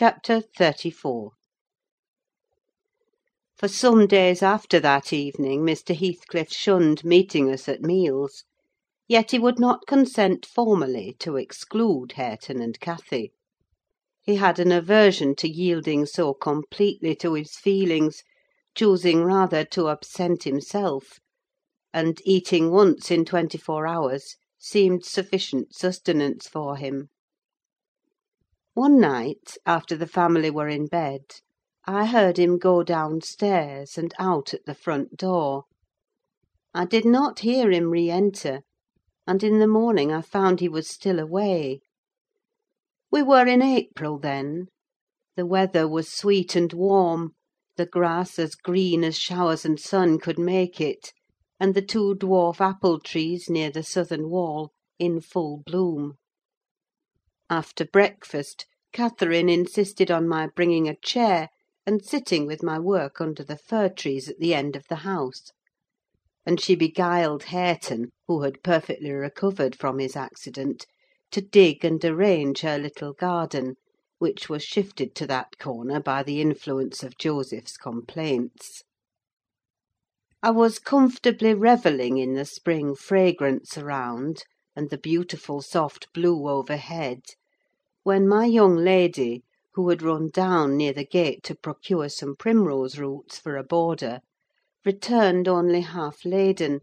CHAPTER XXXIV For some days after that evening Mr. Heathcliff shunned meeting us at meals; yet he would not consent formally to exclude Hareton and Cathy. He had an aversion to yielding so completely to his feelings, choosing rather to absent himself; and eating once in twenty four hours seemed sufficient sustenance for him. One night, after the family were in bed, I heard him go downstairs, and out at the front door. I did not hear him re enter, and in the morning I found he was still away. We were in April then: the weather was sweet and warm, the grass as green as showers and sun could make it, and the two dwarf apple trees near the southern wall in full bloom. After breakfast, Catherine insisted on my bringing a chair, and sitting with my work under the fir trees at the end of the house; and she beguiled Hareton, who had perfectly recovered from his accident, to dig and arrange her little garden, which was shifted to that corner by the influence of Joseph's complaints. I was comfortably revelling in the spring fragrance around, and the beautiful soft blue overhead, when my young lady, who had run down near the gate to procure some primrose roots for a border, returned only half laden,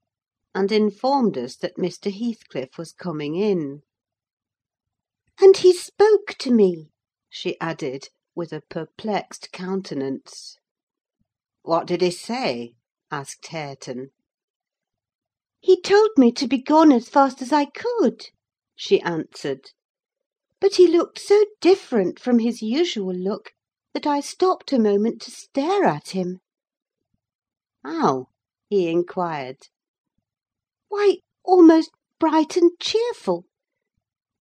and informed us that Mr. Heathcliff was coming in. "And he spoke to me," she added, with a perplexed countenance. "What did he say?" asked Hareton. "He told me to be gone as fast as I could," she answered. But he looked so different from his usual look, that I stopped a moment to stare at him. "How?" he inquired. "Why, almost bright and cheerful.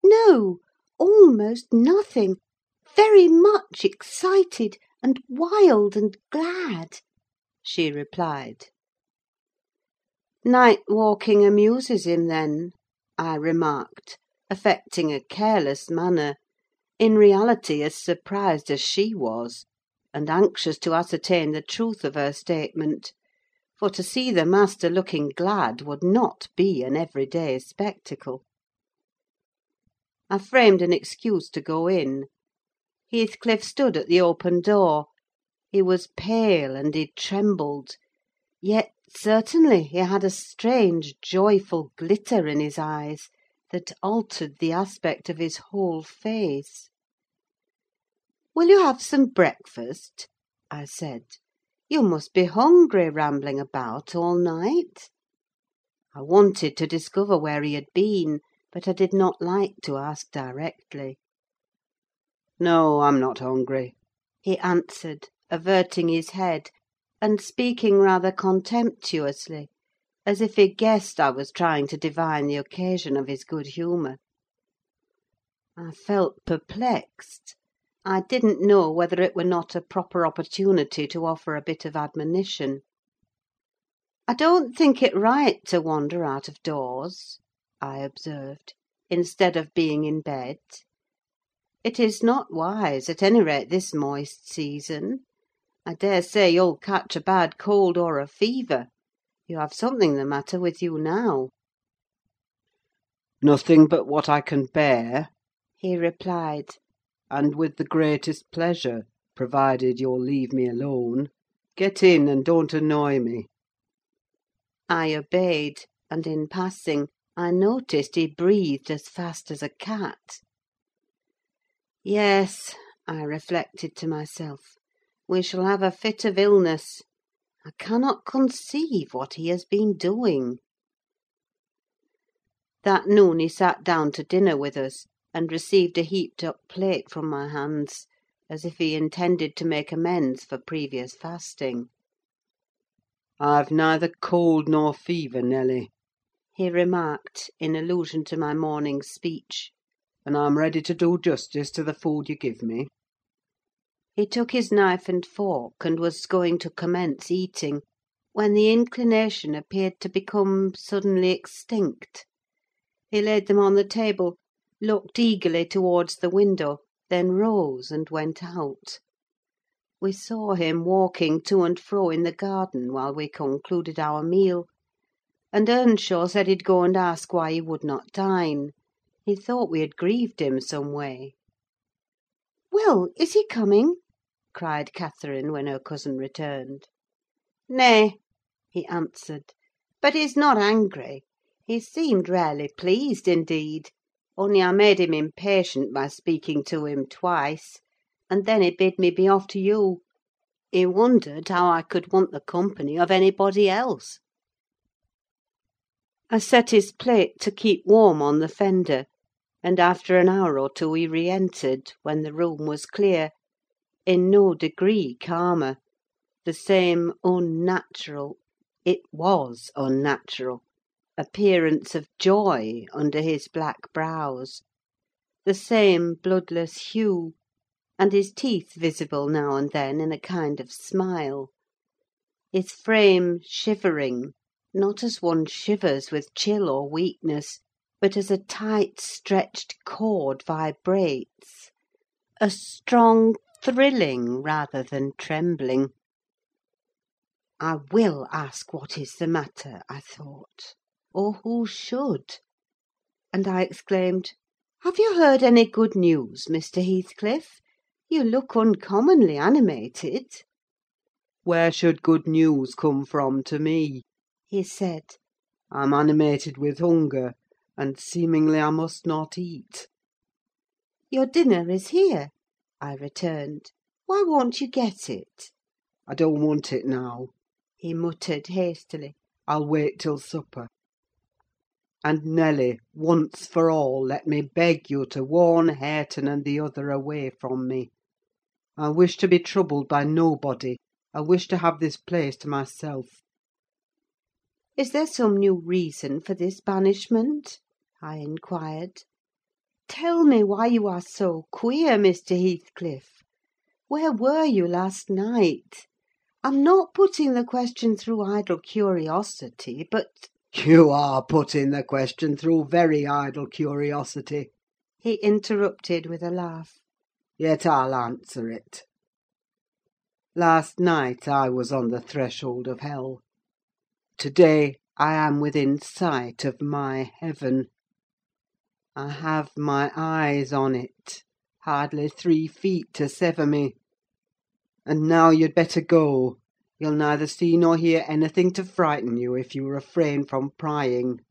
No, almost nothing: very much excited, and wild, and glad," she replied. "Night walking amuses him, then?" I remarked, affecting a careless manner, in reality as surprised as she was, and anxious to ascertain the truth of her statement; for to see the master looking glad would not be an everyday spectacle. I framed an excuse to go in. Heathcliff stood at the open door: he was pale, and he trembled; yet, certainly, he had a strange, joyful glitter in his eyes that altered the aspect of his whole face. "Will you have some breakfast?" I said. "You must be hungry, rambling about all night." I wanted to discover where he had been, but I did not like to ask directly. "No, I'm not hungry," he answered, averting his head, and speaking rather contemptuously, as if he guessed I was trying to divine the occasion of his good humour. I felt perplexed: I didn't know whether it were not a proper opportunity to offer a bit of admonition. "I don't think it right to wander out of doors," I observed, "instead of being in bed. It is not wise, at any rate this moist season. I dare say you'll catch a bad cold or a fever: you have something the matter with you now." "Nothing but what I can bear," he replied; "and with the greatest pleasure, provided you'll leave me alone. Get in, and don't annoy me." I obeyed, and in passing I noticed he breathed as fast as a cat. Yes, I reflected to myself, we shall have a fit of illness. I cannot conceive what he has been doing. That noon he sat down to dinner with us, and received a heaped up plate from my hands, as if he intended to make amends for previous fasting. "I've neither cold nor fever, Nelly," he remarked, in allusion to my morning's speech, "and I'm ready to do justice to the food you give me." He took his knife and fork, and was going to commence eating, when the inclination appeared to become suddenly extinct. He laid them on the table, looked eagerly towards the window, then rose and went out. We saw him walking to and fro in the garden while we concluded our meal; and Earnshaw said he'd go and ask why he would not dine: he thought we had grieved him some way. "Well, is he coming?" Cried Catherine, when her cousin returned. "Nay," he answered; "but he's not angry: he seemed rarely pleased, indeed; only I made him impatient by speaking to him twice, and then he bid me be off to you. He wondered how I could want the company of anybody else." I set his plate to keep warm on the fender, and after an hour or two he re entered, when the room was clear, in no degree calmer: the same unnatural—it was unnatural—appearance of joy under his black brows; the same bloodless hue, and his teeth visible now and then in a kind of smile; his frame shivering, not as one shivers with chill or weakness, but as a tight stretched cord vibrates: a strong thrilling rather than trembling. I will ask what is the matter, I thought, or who should? and I exclaimed, "Have you heard any good news, Mr. Heathcliff? You look uncommonly animated." "Where should good news come from to me?" he said. "I'm animated with hunger, and seemingly I must not eat." "Your dinner is here," I returned. "Why won't you get it?" "I don't want it now," he muttered hastily. "I'll wait till supper. And, Nelly, once for all, let me beg you to warn Hareton and the other away from me. I wish to be troubled by nobody: I wish to have this place to myself." "Is there some new reason for this banishment?" I inquired. "Tell me why you are so queer, Mr. Heathcliff. Where were you last night? I'm not putting the question through idle curiosity, but—" "You are putting the question through very idle curiosity," he interrupted, with a laugh. "Yet I'll answer it. Last night I was on the threshold of hell: to day I am within sight of my heaven. I have my eyes on it: hardly three feet to sever me. And now you'd better go: you'll neither see nor hear anything to frighten you, if you refrain from prying."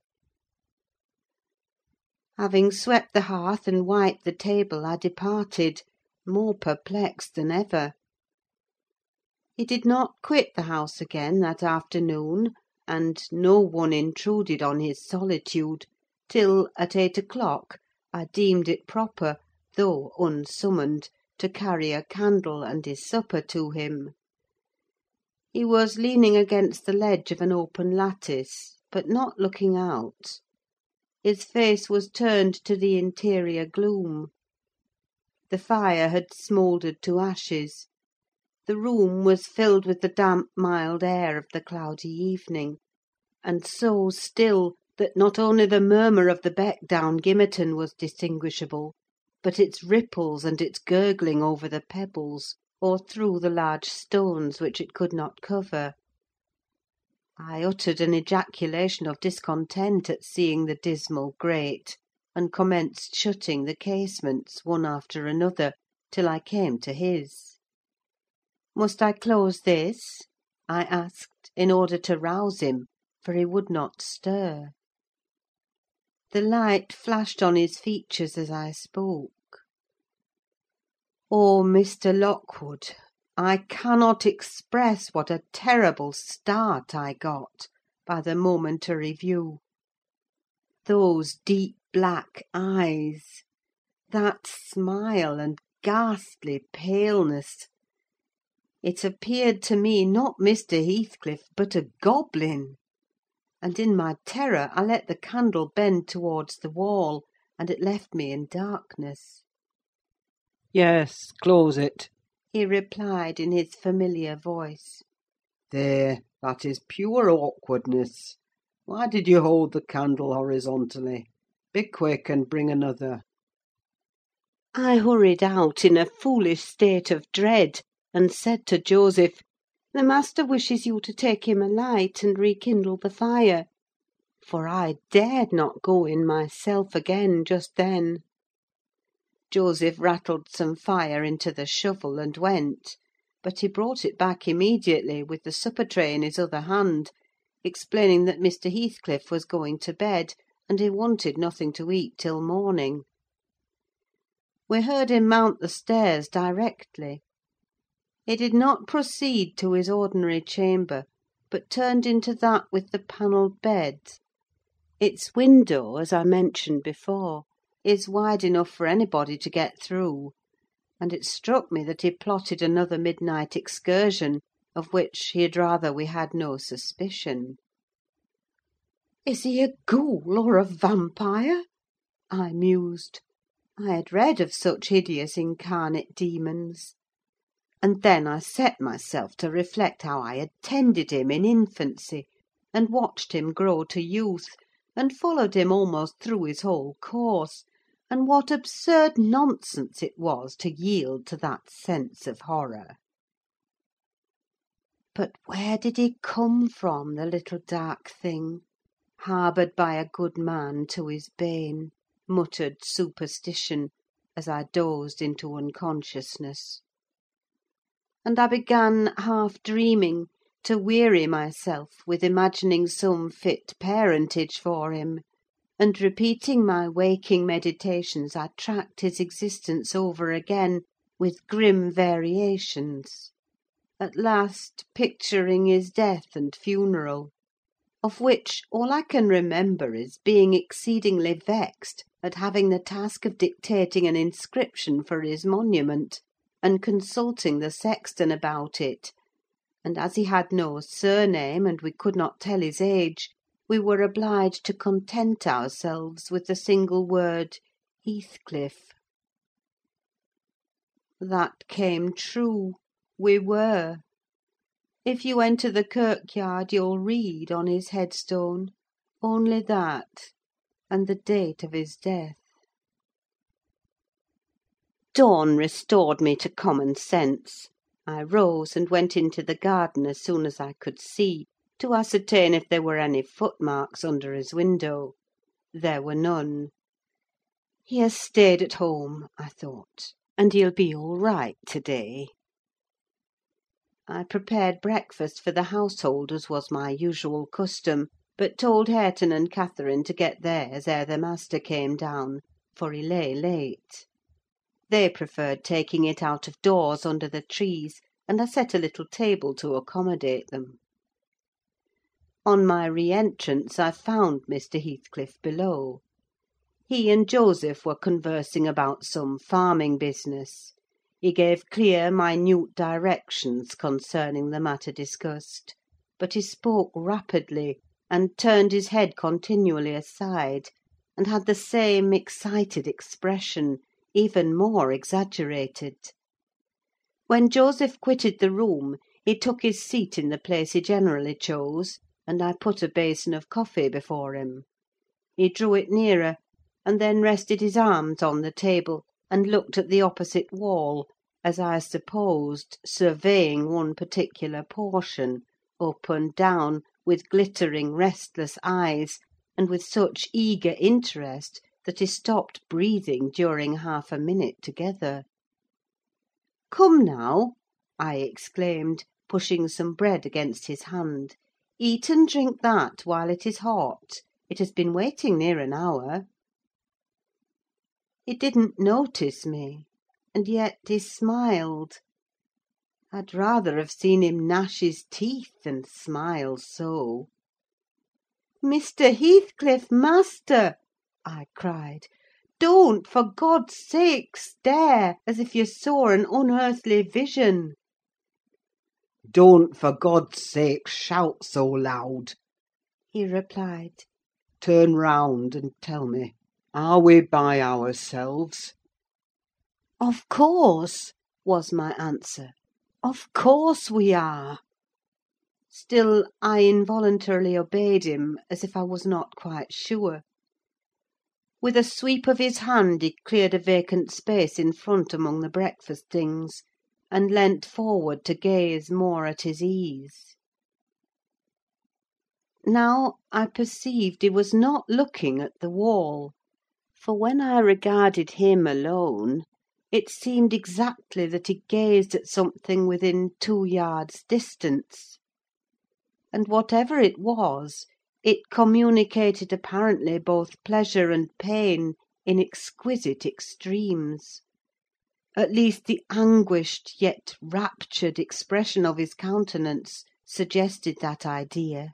Having swept the hearth and wiped the table, I departed, more perplexed than ever. He did not quit the house again that afternoon, and no one intruded on his solitude till, at eight o'clock, I deemed it proper, though unsummoned, to carry a candle and his supper to him. He was leaning against the ledge of an open lattice, but not looking out. His face was turned to the interior gloom. The fire had smouldered to ashes; the room was filled with the damp, mild air of the cloudy evening, and so still that not only the murmur of the beck down Gimmerton was distinguishable, but its ripples and its gurgling over the pebbles, or through the large stones which it could not cover. I uttered an ejaculation of discontent at seeing the dismal grate, and commenced shutting the casements, one after another, till I came to his. "Must I close this?" I asked, in order to rouse him, for he would not stir. The light flashed on his features as I spoke. Oh, Mr. Lockwood, I cannot express what a terrible start I got by the momentary view. Those deep black eyes, that smile and ghastly paleness! It appeared to me not Mr. Heathcliff, but a goblin; and in my terror I let the candle bend towards the wall, and it left me in darkness. "Yes, close it," he replied, in his familiar voice. "There, that is pure awkwardness. Why did you hold the candle horizontally? Be quick, and bring another." I hurried out in a foolish state of dread, and said to Joseph—"The master wishes you to take him a light and rekindle the fire;" for I dared not go in myself again just then. Joseph rattled some fire into the shovel, and went; but he brought it back immediately, with the supper tray in his other hand, explaining that Mr. Heathcliff was going to bed, and he wanted nothing to eat till morning. We heard him mount the stairs directly. He did not proceed to his ordinary chamber, but turned into that with the panelled bed. Its window, as I mentioned before, is wide enough for anybody to get through; and it struck me that he plotted another midnight excursion, of which he had rather we had no suspicion. "Is he a ghoul or a vampire?" I mused. I had read of such hideous incarnate demons. And then I set myself to reflect how I had tended him in infancy, and watched him grow to youth, and followed him almost through his whole course, and what absurd nonsense it was to yield to that sense of horror. But where did he come from, the little dark thing, harboured by a good man to his bane? muttered superstition, as I dozed into unconsciousness. And I began, half dreaming, to weary myself with imagining some fit parentage for him; and repeating my waking meditations, I tracked his existence over again, with grim variations; at last picturing his death and funeral of which all I can remember is being exceedingly vexed at having the task of dictating an inscription for his monument, and consulting the sexton about it; and as he had no surname, and we could not tell his age, we were obliged to content ourselves with the single word Heathcliff. That came true: we were. If you enter the kirkyard, you'll read, on his headstone, only that, and the date of his death. Dawn restored me to common sense. I rose and went into the garden as soon as I could see, to ascertain if there were any footmarks under his window. There were none. He has stayed at home, I thought, and he'll be all right to day. I prepared breakfast for the household, as was my usual custom, but told Hareton and Catherine to get theirs ere the master came down, for he lay late. They preferred taking it out of doors under the trees, and I set a little table to accommodate them. On my re entrance I found Mr. Heathcliff below. He and Joseph were conversing about some farming business. He gave clear, minute directions concerning the matter discussed; but he spoke rapidly, and turned his head continually aside, and had the same excited expression, even more exaggerated. When Joseph quitted the room, he took his seat in the place he generally chose, and I put a basin of coffee before him. He drew it nearer, and then rested his arms on the table, and looked at the opposite wall, as I supposed, surveying one particular portion, up and down, with glittering, restless eyes, and with such eager interest that he stopped breathing during half a minute together. "Come, now," I exclaimed, pushing some bread against his hand, "eat and drink that while it is hot: it has been waiting near an hour." He didn't notice me, and yet he smiled. I'd rather have seen him gnash his teeth than smile so. "Mr. Heathcliff, master!" I cried, "don't, for God's sake, stare as if you saw an unearthly vision!" "Don't, for God's sake, shout so loud," he replied. "Turn round and tell me, are we by ourselves?" "Of course," was my answer. "Of course we are." Still I involuntarily obeyed him, as if I was not quite sure. With a sweep of his hand he cleared a vacant space in front among the breakfast things, and leant forward to gaze more at his ease. Now I perceived he was not looking at the wall; for when I regarded him alone, it seemed exactly that he gazed at something within two yards' distance; and whatever it was, it communicated apparently both pleasure and pain in exquisite extremes: at least the anguished yet raptured expression of his countenance suggested that idea.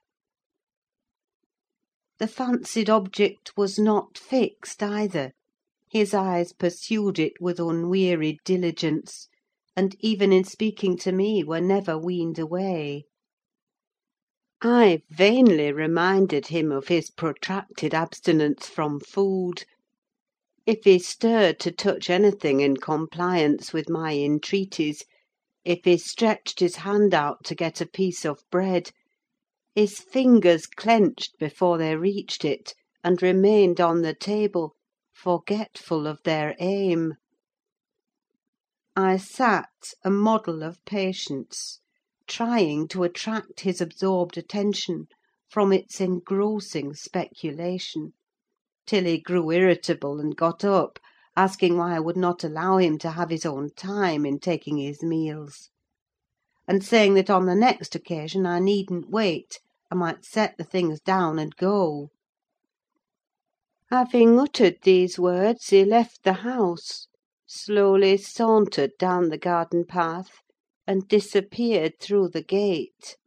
The fancied object was not fixed either: his eyes pursued it with unwearied diligence, and even in speaking to me were never weaned away. I vainly reminded him of his protracted abstinence from food. If he stirred to touch anything in compliance with my entreaties, if he stretched his hand out to get a piece of bread, his fingers clenched before they reached it, and remained on the table, forgetful of their aim. I sat, a model of patience, trying to attract his absorbed attention from its engrossing speculation, till he grew irritable and got up, asking why I would not allow him to have his own time in taking his meals; and saying that on the next occasion I needn't wait, I might set the things down and go. Having uttered these words, he left the house, slowly sauntered down the garden path, and disappeared through the gate.